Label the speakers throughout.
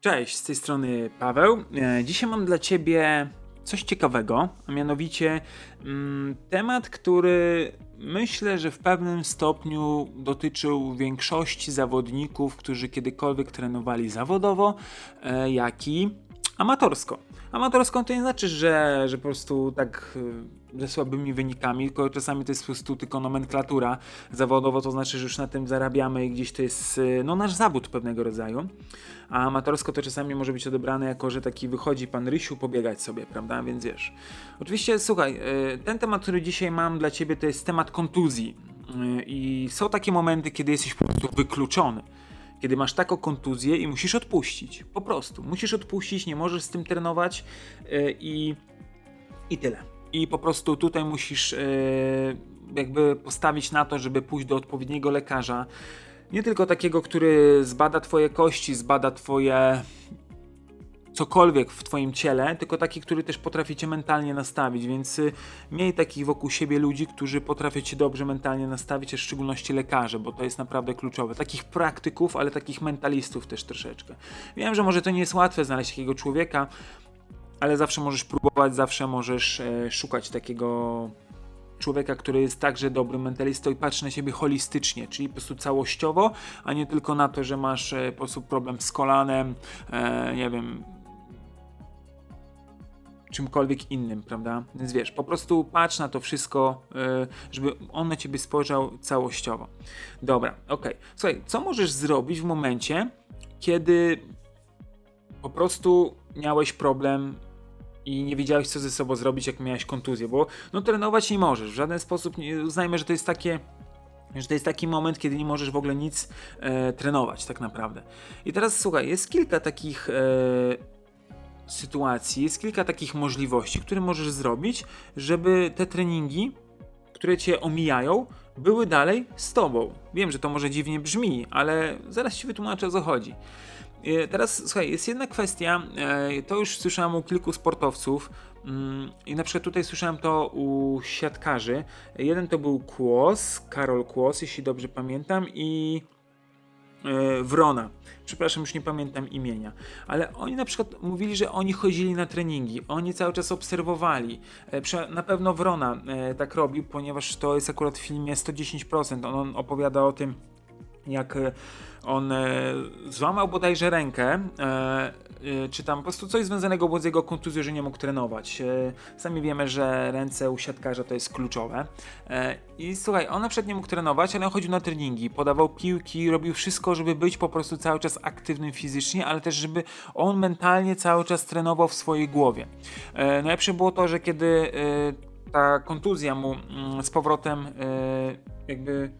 Speaker 1: Cześć, z tej strony Paweł. E, dzisiaj mam dla Ciebie coś ciekawego, a mianowicie mm, temat, który myślę, że w pewnym stopniu dotyczył większości zawodników, którzy kiedykolwiek trenowali zawodowo, e, jak i amatorsko. Amatorsko to nie znaczy, że, że po prostu tak e, ze słabymi wynikami, tylko czasami to jest po prostu tylko nomenklatura. Zawodowo to znaczy, że już na tym zarabiamy i gdzieś to jest no, nasz zawód pewnego rodzaju a amatorsko to czasami może być odebrane jako, że taki wychodzi pan Rysiu pobiegać sobie, prawda? Więc wiesz. Oczywiście, słuchaj, e, ten temat, który dzisiaj mam dla ciebie, to jest temat kontuzji. E, I są takie momenty, kiedy jesteś po prostu wykluczony. Kiedy masz taką kontuzję i musisz odpuścić. Po prostu. Musisz odpuścić, nie możesz z tym trenować i, i tyle. I po prostu tutaj musisz jakby postawić na to, żeby pójść do odpowiedniego lekarza, nie tylko takiego, który zbada twoje kości, zbada twoje cokolwiek w twoim ciele, tylko taki, który też potrafi cię mentalnie nastawić, więc y, miej takich wokół siebie ludzi, którzy potrafią cię dobrze mentalnie nastawić, a w szczególności lekarze, bo to jest naprawdę kluczowe. Takich praktyków, ale takich mentalistów też troszeczkę. Wiem, że może to nie jest łatwe znaleźć takiego człowieka, ale zawsze możesz próbować, zawsze możesz e, szukać takiego człowieka, który jest także dobrym mentalistą i patrzy na siebie holistycznie, czyli po prostu całościowo, a nie tylko na to, że masz e, po prostu problem z kolanem, e, nie wiem, czymkolwiek innym, prawda? Więc wiesz, po prostu patrz na to wszystko, żeby on na ciebie spojrzał całościowo. Dobra, ok. Słuchaj, co możesz zrobić w momencie, kiedy po prostu miałeś problem i nie wiedziałeś, co ze sobą zrobić, jak miałeś kontuzję, bo no trenować nie możesz. W żaden sposób nie, uznajmy, że to jest takie że to jest taki moment, kiedy nie możesz w ogóle nic e, trenować, tak naprawdę. I teraz słuchaj, jest kilka takich e, sytuacji, jest kilka takich możliwości, które możesz zrobić, żeby te treningi, które cię omijają, były dalej z tobą. Wiem, że to może dziwnie brzmi, ale zaraz ci wytłumaczę o co chodzi. E, teraz słuchaj, jest jedna kwestia, e, to już słyszałem u kilku sportowców mm, i na przykład tutaj słyszałem to u siatkarzy. Jeden to był Kłos, Karol Kłos, jeśli dobrze pamiętam i e, Wrona. Przepraszam, już nie pamiętam imienia. Ale oni na przykład mówili, że oni chodzili na treningi, oni cały czas obserwowali. Na pewno Wrona tak robił, ponieważ to jest akurat w filmie 110%. On opowiada o tym, jak on e, złamał bodajże rękę, e, e, czy tam po prostu coś związanego było z jego kontuzją, że nie mógł trenować. E, sami wiemy, że ręce u siatkarza to jest kluczowe. E, I słuchaj, on na przykład nie mógł trenować, ale on chodził na treningi, podawał piłki, robił wszystko, żeby być po prostu cały czas aktywnym fizycznie, ale też żeby on mentalnie cały czas trenował w swojej głowie. E, najlepsze było to, że kiedy ta kontuzja mu mm, z powrotem jakby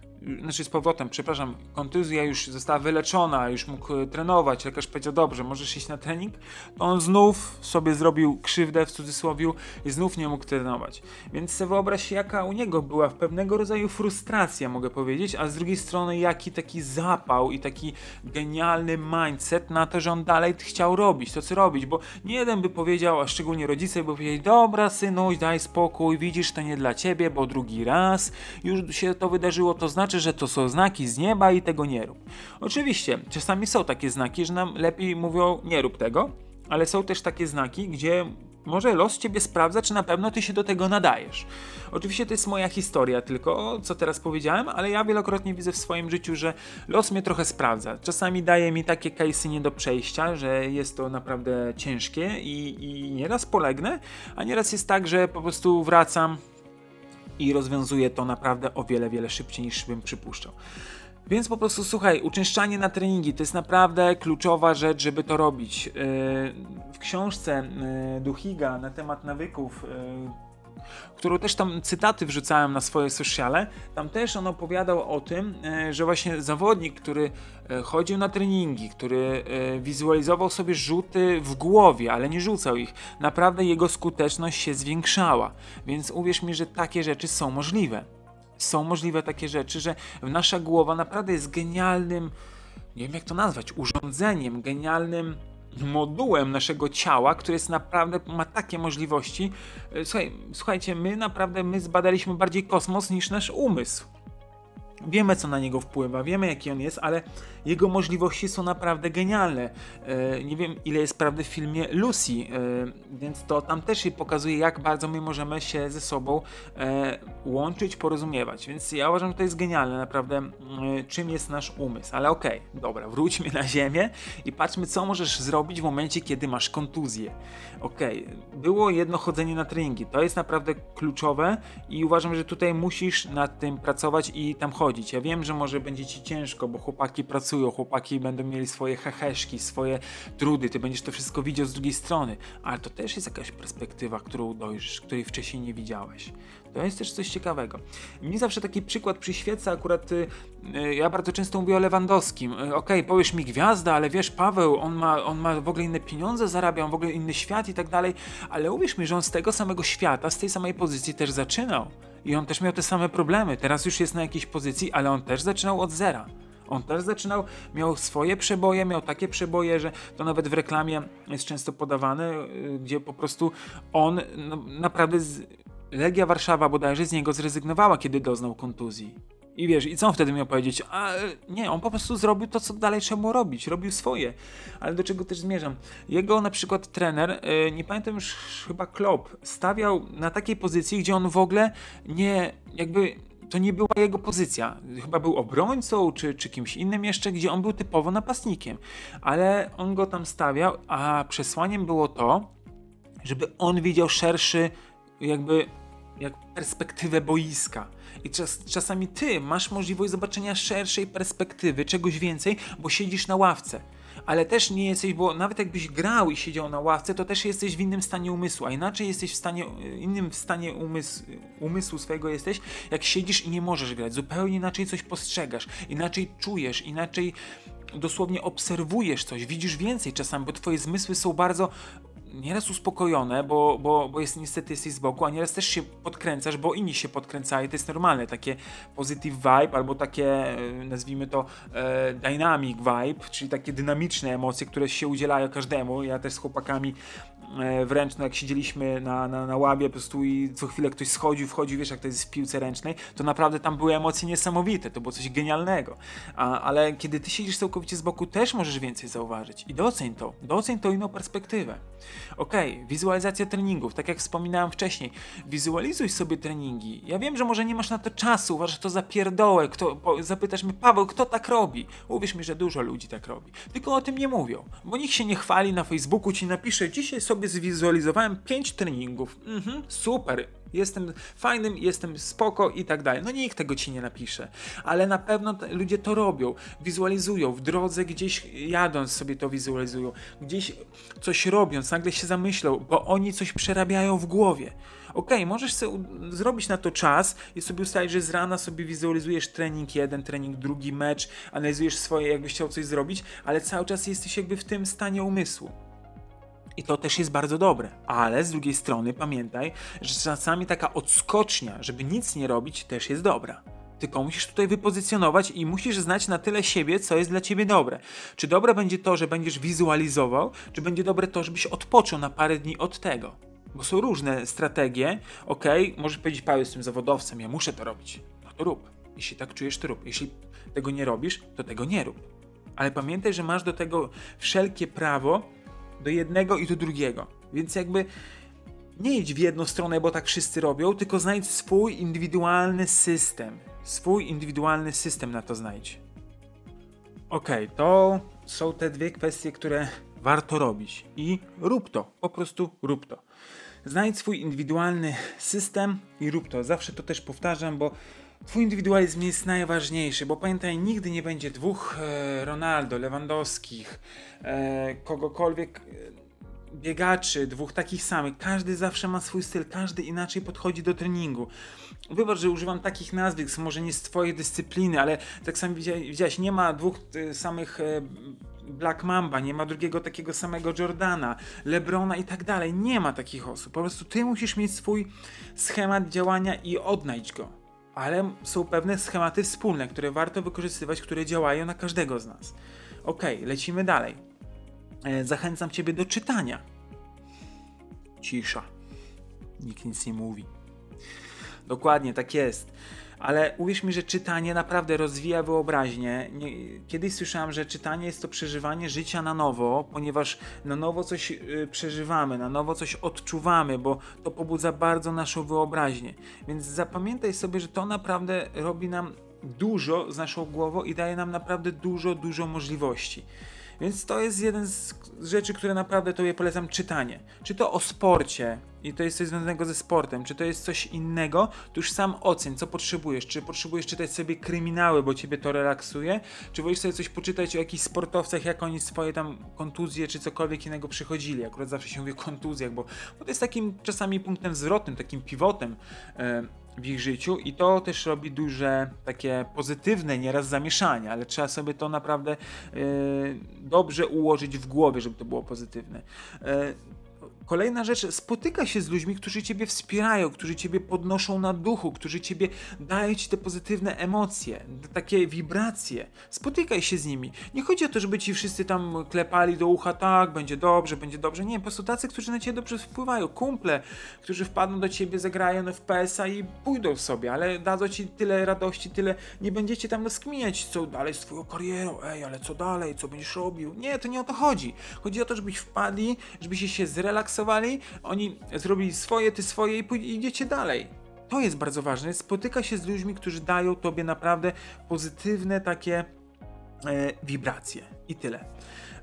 Speaker 1: znaczy z powrotem, przepraszam, kontuzja już została wyleczona, już mógł e, trenować, lekarz powiedział, dobrze, możesz iść na trening, to on znów sobie zrobił krzywdę w cudzysłowie i znów nie mógł trenować. Więc sobie wyobraź jaka u niego była w pewnego rodzaju frustracja, mogę powiedzieć, a z drugiej strony jaki taki zapał i taki genialny mindset na to, że on dalej chciał robić to, co robić, bo nie jeden by powiedział, a szczególnie rodzice by powiedzieli, dobra synuś, daj spokój, widzisz, to nie dla ciebie, bo drugi raz. Już się to wydarzyło, to znaczy, znaczy, że to są znaki z nieba i tego nie rób. Oczywiście, czasami są takie znaki, że nam lepiej mówią nie rób tego, ale są też takie znaki, gdzie może los ciebie sprawdza, czy na pewno ty się do tego nadajesz. Oczywiście to jest moja historia, tylko co teraz powiedziałem, ale ja wielokrotnie widzę w swoim życiu, że los mnie trochę sprawdza. Czasami daje mi takie case'y nie do przejścia, że jest to naprawdę ciężkie i, i nieraz polegnę, a nieraz jest tak, że po prostu wracam i rozwiązuje to naprawdę o wiele, wiele szybciej niż bym przypuszczał. Więc po prostu słuchaj, uczęszczanie na treningi to jest naprawdę kluczowa rzecz, żeby to robić. Yy, w książce yy, Duhiga na temat nawyków yy, którą też tam cytaty wrzucałem na swoje sociale, tam też on opowiadał o tym, e, że właśnie zawodnik, który e, chodził na treningi, który e, wizualizował sobie rzuty w głowie, ale nie rzucał ich, naprawdę jego skuteczność się zwiększała. Więc uwierz mi, że takie rzeczy są możliwe. Są możliwe takie rzeczy, że nasza głowa naprawdę jest genialnym, nie wiem jak to nazwać, urządzeniem, genialnym modułem naszego ciała, który jest naprawdę, ma takie możliwości. E, słuchaj, słuchajcie, my naprawdę, my zbadaliśmy bardziej kosmos niż nasz umysł. Wiemy, co na niego wpływa, wiemy, jaki on jest, ale jego możliwości są naprawdę genialne. E, nie wiem, ile jest prawdy w filmie Lucy, e, więc to tam też pokazuje, jak bardzo my możemy się ze sobą e, łączyć, porozumiewać. Więc ja uważam, że to jest genialne, naprawdę, czym jest nasz umysł. Ale okej, okay, dobra, wróćmy na ziemię i patrzmy, co możesz zrobić w momencie, kiedy masz kontuzję. Okej, okay, było jedno chodzenie na treningi, to jest naprawdę kluczowe i uważam, że tutaj musisz nad tym pracować i tam chodzić. Ja wiem, że może będzie ci ciężko, bo chłopaki pracują, chłopaki będą mieli swoje heheszki, swoje trudy, ty będziesz to wszystko widział z drugiej strony, ale to też jest jakaś perspektywa, którą dojrzysz, której wcześniej nie widziałeś. To jest też coś ciekawego. Mi zawsze taki przykład przyświeca, akurat y, y, ja bardzo często mówię o Lewandowskim. Y, Okej, okay, powiesz mi gwiazda, ale wiesz, Paweł, on ma, on ma w ogóle inne pieniądze, zarabia, on w ogóle inny świat i tak dalej, ale uwierz mi, że on z tego samego świata, z tej samej pozycji też zaczynał. I on też miał te same problemy. Teraz już jest na jakiejś pozycji, ale on też zaczynał od zera. On też zaczynał, miał swoje przeboje, miał takie przeboje, że to nawet w reklamie jest często podawane, gdzie po prostu on no, naprawdę z, Legia Warszawa bodajże z niego zrezygnowała, kiedy doznał kontuzji. I wiesz, i co on wtedy miał powiedzieć? A nie, on po prostu zrobił to, co dalej trzeba było robić, robił swoje. Ale do czego też zmierzam? Jego na przykład trener, yy, nie pamiętam już chyba Klopp, stawiał na takiej pozycji, gdzie on w ogóle nie, jakby to nie była jego pozycja. Chyba był obrońcą, czy, czy kimś innym jeszcze, gdzie on był typowo napastnikiem. Ale on go tam stawiał, a przesłaniem było to, żeby on widział szerszy jakby jak perspektywę boiska. I czas, czasami ty masz możliwość zobaczenia szerszej perspektywy, czegoś więcej, bo siedzisz na ławce. Ale też nie jesteś, bo nawet jakbyś grał i siedział na ławce, to też jesteś w innym stanie umysłu, a inaczej jesteś w stanie, innym w stanie umysł, umysłu swojego jesteś, jak siedzisz i nie możesz grać. Zupełnie inaczej coś postrzegasz, inaczej czujesz, inaczej dosłownie obserwujesz coś, widzisz więcej czasami, bo twoje zmysły są bardzo nieraz uspokojone, bo, bo, bo jest niestety jesteś z boku, a nieraz też się podkręcasz, bo inni się podkręcają. To jest normalne, takie positive vibe albo takie, e, nazwijmy to, e, dynamic vibe, czyli takie dynamiczne emocje, które się udzielają każdemu. Ja też z chłopakami wręcz no jak siedzieliśmy na, na, na łabie po prostu i co chwilę ktoś schodził, wchodził, wiesz jak to jest w piłce ręcznej, to naprawdę tam były emocje niesamowite, to było coś genialnego. A, ale kiedy ty siedzisz całkowicie z boku, też możesz więcej zauważyć i doceń to, doceń to inną perspektywę. Okay, wizualizacja treningów, tak jak wspominałem wcześniej, wizualizuj sobie treningi. Ja wiem, że może nie masz na to czasu, uważasz to za pierdołę, kto, po, zapytasz mnie, Paweł, kto tak robi? Uwierz mi, że dużo ludzi tak robi, tylko o tym nie mówią, bo nikt się nie chwali na Facebooku, ci napisze, dzisiaj sobie sobie zwizualizowałem 5 treningów. Mhm, super, jestem fajnym, jestem spoko i tak dalej. No nikt tego ci nie napisze, ale na pewno ludzie to robią, wizualizują, w drodze gdzieś jadąc sobie to wizualizują, gdzieś coś robiąc, nagle się zamyślą, bo oni coś przerabiają w głowie. Ok, możesz sobie zrobić na to czas i sobie ustalić, że z rana sobie wizualizujesz trening jeden, trening drugi, mecz, analizujesz swoje, jakbyś chciał coś zrobić, ale cały czas jesteś jakby w tym stanie umysłu. I to też jest bardzo dobre. Ale z drugiej strony pamiętaj, że czasami taka odskocznia, żeby nic nie robić, też jest dobra. Tylko musisz tutaj wypozycjonować i musisz znać na tyle siebie, co jest dla ciebie dobre. Czy dobre będzie to, że będziesz wizualizował, czy będzie dobre to, żebyś odpoczął na parę dni od tego. Bo są różne strategie. Ok, możesz powiedzieć, Paweł, jestem zawodowcem, ja muszę to robić. No to rób. Jeśli tak czujesz, to rób. Jeśli tego nie robisz, to tego nie rób. Ale pamiętaj, że masz do tego wszelkie prawo, do jednego i do drugiego. Więc jakby nie idź w jedną stronę, bo tak wszyscy robią, tylko znajdź swój indywidualny system. Swój indywidualny system na to znajdź. Ok, to są te dwie kwestie, które warto robić. I rób to, po prostu rób to. Znajdź swój indywidualny system i rób to. Zawsze to też powtarzam, bo Twój indywidualizm jest najważniejszy, bo pamiętaj, nigdy nie będzie dwóch e, Ronaldo, Lewandowskich, e, kogokolwiek e, biegaczy, dwóch takich samych. Każdy zawsze ma swój styl, każdy inaczej podchodzi do treningu. Wybacz, że używam takich nazwisk, może nie z twojej dyscypliny, ale tak samo widziałeś, nie ma dwóch e, samych e, Black Mamba, nie ma drugiego takiego samego Jordana, Lebrona i tak dalej. Nie ma takich osób. Po prostu ty musisz mieć swój schemat działania i odnajdź go ale są pewne schematy wspólne, które warto wykorzystywać, które działają na każdego z nas. Ok, lecimy dalej. E, zachęcam Ciebie do czytania. Cisza. Nikt nic nie mówi. Dokładnie, tak jest. ale uwierz mi, że czytanie naprawdę rozwija wyobraźnię. Nie, kiedyś słyszałem, że czytanie jest to przeżywanie życia na nowo, ponieważ na nowo coś y, przeżywamy, na nowo coś odczuwamy, bo to pobudza bardzo naszą wyobraźnię. Więc zapamiętaj sobie, że to naprawdę robi nam dużo z naszą głową i daje nam naprawdę dużo, dużo możliwości. Więc to jest jeden z rzeczy, które naprawdę Tobie polecam czytanie. Czy to o sporcie i to jest coś związanego ze sportem, czy to jest coś innego, to już sam ocen, co potrzebujesz. Czy potrzebujesz czytać sobie kryminały, bo Ciebie to relaksuje, czy wolisz sobie coś poczytać o jakichś sportowcach, jak oni swoje tam kontuzje, czy cokolwiek innego przychodzili. Akurat zawsze się mówi o kontuzjach, bo, bo to jest takim czasami punktem zwrotnym, takim pivotem. Yy, w ich życiu i to też robi duże takie pozytywne nieraz zamieszanie, ale trzeba sobie to naprawdę yy, dobrze ułożyć w głowie, żeby to było pozytywne. Kolejna rzecz, spotyka się z ludźmi, którzy ciebie wspierają, którzy ciebie podnoszą na duchu, którzy ciebie dają ci te pozytywne emocje, takie wibracje. Spotykaj się z nimi. Nie chodzi o to, żeby ci wszyscy tam klepali do ucha, tak, będzie dobrze, będzie dobrze. Nie, po prostu tacy, którzy na ciebie dobrze wpływają. Kumple, którzy wpadną do ciebie, zagrają w PS-a i pójdą sobie, ale dadzą ci tyle radości, tyle. Nie będziecie tam rozkminiać, co dalej z twoją karierą, ej, ale co dalej, co będziesz robił. Nie, to nie o to chodzi. Chodzi o to, żebyś wpadli, żebyście się zrelaksowali oni zrobili swoje, ty swoje i idziecie dalej. To jest bardzo ważne. Spotyka się z ludźmi, którzy dają tobie naprawdę pozytywne takie e, wibracje. I tyle.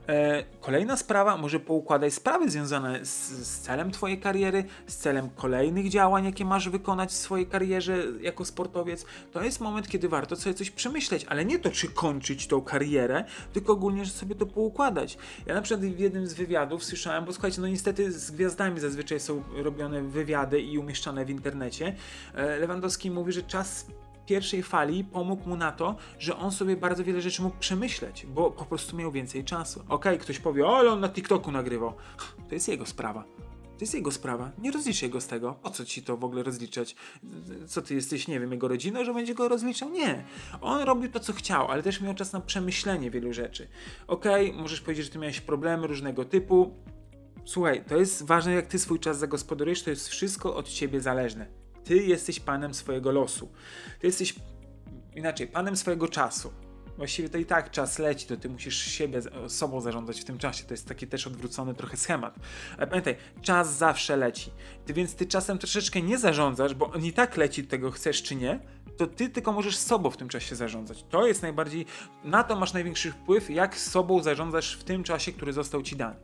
Speaker 1: E, kolejna sprawa, może poukładaj sprawy związane z, z, celem Twojej kariery, z celem kolejnych działań, jakie masz wykonać w swojej karierze jako sportowiec. To jest moment, kiedy warto sobie coś przemyśleć, ale nie to, czy kończyć tą karierę, tylko ogólnie, że sobie to poukładać. Ja na przykład w jednym z wywiadów słyszałem, bo słuchajcie, no niestety z gwiazdami zazwyczaj są robione wywiady i umieszczane w internecie. E, Lewandowski mówi, że czas pierwszej fali pomógł mu na to, że on sobie bardzo wiele rzeczy mógł przemyśleć, bo po prostu miał więcej czasu. Okej, okay, ktoś powie, o, ale on na TikToku nagrywał. To jest jego sprawa. To jest jego sprawa. Nie rozliczaj go z tego. Po co ci to w ogóle rozliczać? Co ty jesteś, nie wiem, jego rodziną, że będzie go rozliczał? Nie. On robił to, co chciał, ale też miał czas na przemyślenie wielu rzeczy. Okej, okay, możesz powiedzieć, że ty miałeś problemy różnego typu. Słuchaj, to jest ważne, jak ty swój czas zagospodarujesz, to jest wszystko od ciebie zależne. Ty jesteś panem swojego losu. Ty jesteś inaczej, panem swojego czasu. Właściwie to i tak czas leci, to ty musisz siebie, sobą zarządzać w tym czasie. To jest taki też odwrócony trochę schemat. Ale pamiętaj, czas zawsze leci. Ty więc ty czasem troszeczkę nie zarządzasz, bo on i tak leci, tego chcesz czy nie, to ty tylko możesz sobą w tym czasie zarządzać. To jest najbardziej, na to masz największy wpływ, jak sobą zarządzasz w tym czasie, który został ci dany.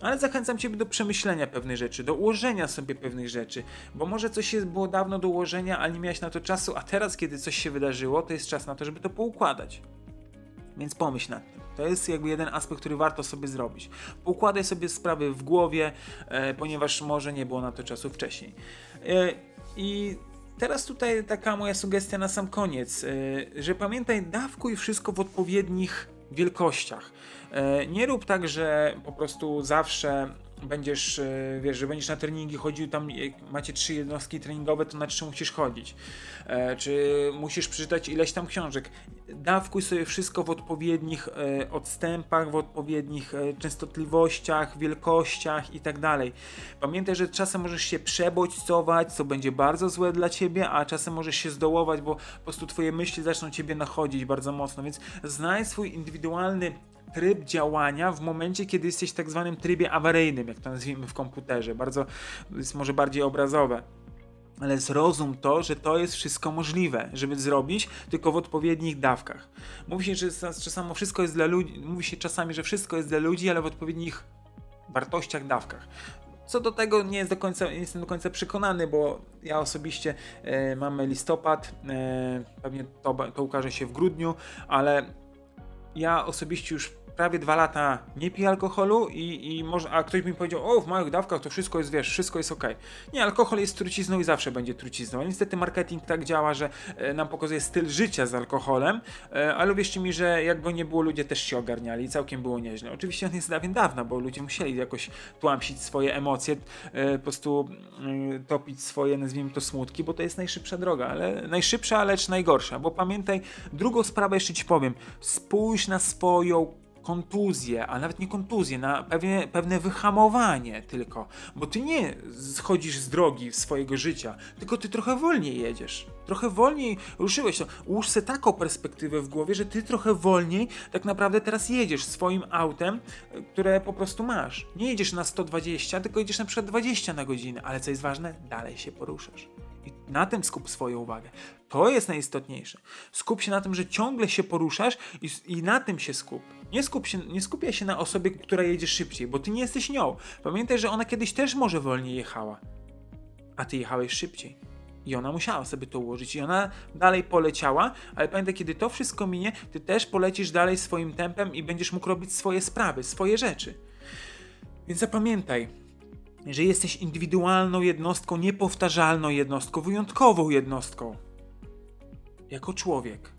Speaker 1: Ale zachęcam Ciebie do przemyślenia pewnych rzeczy, do ułożenia sobie pewnych rzeczy, bo może coś jest było dawno do ułożenia, ale nie miałeś na to czasu, a teraz, kiedy coś się wydarzyło, to jest czas na to, żeby to poukładać. Więc pomyśl nad tym. To jest jakby jeden aspekt, który warto sobie zrobić. Poukładaj sobie sprawy w głowie, e, ponieważ może nie było na to czasu wcześniej. E, I teraz tutaj taka moja sugestia na sam koniec, e, że pamiętaj, dawkuj wszystko w odpowiednich wielkościach. E, nie rób tak, że po prostu zawsze będziesz, e, wiesz, że będziesz na treningi chodził tam, macie trzy jednostki treningowe, to na trzy musisz chodzić. E, czy musisz przeczytać ileś tam książek. Dawkuj sobie wszystko w odpowiednich odstępach, w odpowiednich częstotliwościach, wielkościach i tak dalej. Pamiętaj, że czasem możesz się przebodźcować, co będzie bardzo złe dla ciebie, a czasem możesz się zdołować, bo po prostu twoje myśli zaczną ciebie nachodzić bardzo mocno, więc znajdź swój indywidualny tryb działania w momencie, kiedy jesteś w tak zwanym trybie awaryjnym, jak to nazwijmy w komputerze. Bardzo, jest może bardziej obrazowe ale zrozum to, że to jest wszystko możliwe, żeby zrobić, tylko w odpowiednich dawkach. Mówi się, że czasami wszystko jest dla ludzi, mówi się czasami, że wszystko jest dla ludzi, ale w odpowiednich wartościach, dawkach. Co do tego nie, jest do końca, nie jestem do końca przekonany, bo ja osobiście e, mamy listopad, e, pewnie to, to ukaże się w grudniu, ale ja osobiście już prawie dwa lata nie piję alkoholu i, i może, a ktoś mi powiedział, o w małych dawkach to wszystko jest, wiesz, wszystko jest ok. Nie, alkohol jest trucizną i zawsze będzie trucizną. Niestety marketing tak działa, że e, nam pokazuje styl życia z alkoholem, e, ale wierzcie mi, że jakby nie było, ludzie też się ogarniali i całkiem było nieźle. Oczywiście on jest dawien dawna, bo ludzie musieli jakoś tłamsić swoje emocje, e, po prostu e, topić swoje, nazwijmy to, smutki, bo to jest najszybsza droga, ale najszybsza, lecz najgorsza, bo pamiętaj, drugą sprawę jeszcze ci powiem, spójrz na swoją kontuzję, a nawet nie kontuzję, na pewne, pewne wyhamowanie tylko, bo ty nie schodzisz z drogi swojego życia, tylko ty trochę wolniej jedziesz. Trochę wolniej ruszyłeś to. Ułóż sobie taką perspektywę w głowie, że ty trochę wolniej tak naprawdę teraz jedziesz swoim autem, które po prostu masz. Nie jedziesz na 120, tylko jedziesz na przykład 20 na godzinę, ale co jest ważne, dalej się poruszasz. I na tym skup swoją uwagę. To jest najistotniejsze. Skup się na tym, że ciągle się poruszasz i, i na tym się skup. Nie, skup się, nie skupiaj się na osobie, która jedzie szybciej, bo ty nie jesteś nią. Pamiętaj, że ona kiedyś też może wolniej jechała, a ty jechałeś szybciej. I ona musiała sobie to ułożyć i ona dalej poleciała, ale pamiętaj, kiedy to wszystko minie, ty też polecisz dalej swoim tempem i będziesz mógł robić swoje sprawy, swoje rzeczy. Więc zapamiętaj, że jesteś indywidualną jednostką, niepowtarzalną jednostką, wyjątkową jednostką. Jako człowiek.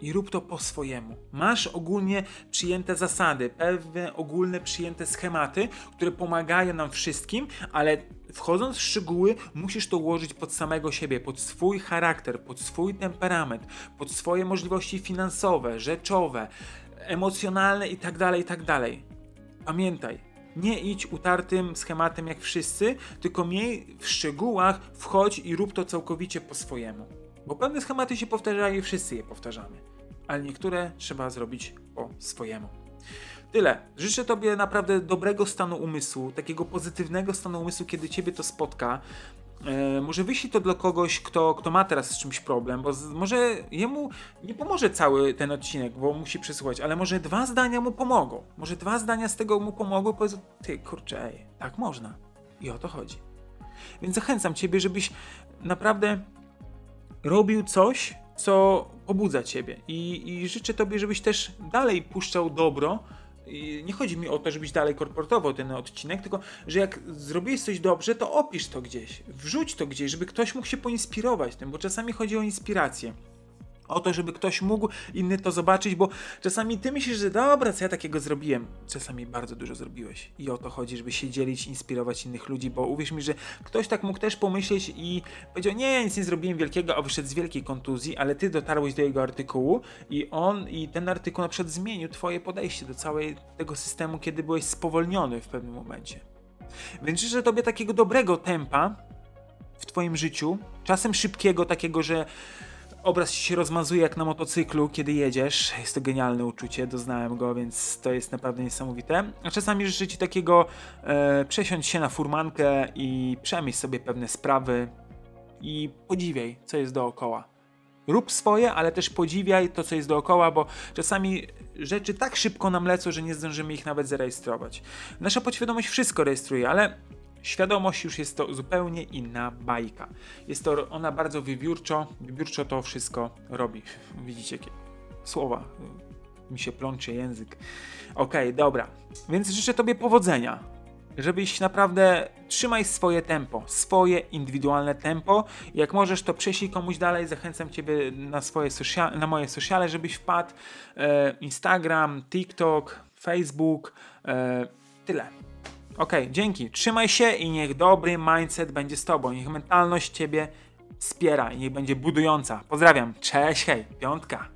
Speaker 1: I rób to po swojemu. Masz ogólnie przyjęte zasady, pewne ogólne przyjęte schematy, które pomagają nam wszystkim, ale wchodząc w szczegóły, musisz to ułożyć pod samego siebie, pod swój charakter, pod swój temperament, pod swoje możliwości finansowe, rzeczowe, emocjonalne itd., tak itd. Tak Pamiętaj, nie idź utartym schematem jak wszyscy, tylko miej w szczegółach, wchodź i rób to całkowicie po swojemu. Bo pewne schematy się powtarzają i wszyscy je powtarzamy, ale niektóre trzeba zrobić po swojemu. Tyle. Życzę Tobie naprawdę dobrego stanu umysłu, takiego pozytywnego stanu umysłu, kiedy Ciebie to spotka. E, może wyślij to dla kogoś, kto, kto ma teraz z czymś problem, bo z, może jemu nie pomoże cały ten odcinek, bo musi przesłuchać, ale może dwa zdania mu pomogą. Może dwa zdania z tego mu pomogły, powiedzą, ty kurczę, ej, tak można. I o to chodzi. Więc zachęcam Ciebie, żebyś naprawdę robił coś, co pobudza Ciebie. I, I życzę Tobie, żebyś też dalej puszczał dobro, nie chodzi mi o to, żebyś dalej korportował ten odcinek, tylko że jak zrobiłeś coś dobrze, to opisz to gdzieś, wrzuć to gdzieś, żeby ktoś mógł się poinspirować tym, bo czasami chodzi o inspirację o to, żeby ktoś mógł inny to zobaczyć, bo czasami ty myślisz, że dobra, co ja takiego zrobiłem. Czasami bardzo dużo zrobiłeś. I o to chodzi, żeby się dzielić, inspirować innych ludzi, bo uwierz mi, że ktoś tak mógł też pomyśleć i powiedział, nie, ja nic nie zrobiłem wielkiego, a wyszedł z wielkiej kontuzji, ale ty dotarłeś do jego artykułu i on, i ten artykuł na przykład zmienił twoje podejście do całego tego systemu, kiedy byłeś spowolniony w pewnym momencie. Więc życzę tobie takiego dobrego tempa w twoim życiu, czasem szybkiego, takiego, że obraz się rozmazuje jak na motocyklu, kiedy jedziesz. Jest to genialne uczucie, doznałem go, więc to jest naprawdę niesamowite. A czasami życzę ci takiego e, przesiąść się na furmankę i przemyśl sobie pewne sprawy i podziwiaj, co jest dookoła. Rób swoje, ale też podziwiaj to, co jest dookoła, bo czasami rzeczy tak szybko nam lecą, że nie zdążymy ich nawet zarejestrować. Nasza podświadomość wszystko rejestruje, ale Świadomość już jest to zupełnie inna bajka. Jest to ona bardzo wybiórczo, wybiórczo to wszystko robi. Widzicie, jakie słowa mi się plącze język. Okej, okay, dobra. Więc życzę Tobie powodzenia. Żebyś naprawdę trzymaj swoje tempo, swoje indywidualne tempo. Jak możesz, to prześlij komuś dalej. Zachęcam Ciebie na, swoje social, na moje sociale, żebyś wpadł. E, Instagram, TikTok, Facebook. E, tyle. Okej, okay, dzięki. Trzymaj się i niech dobry mindset będzie z tobą. Niech mentalność ciebie wspiera i niech będzie budująca. Pozdrawiam. Cześć, hej, piątka.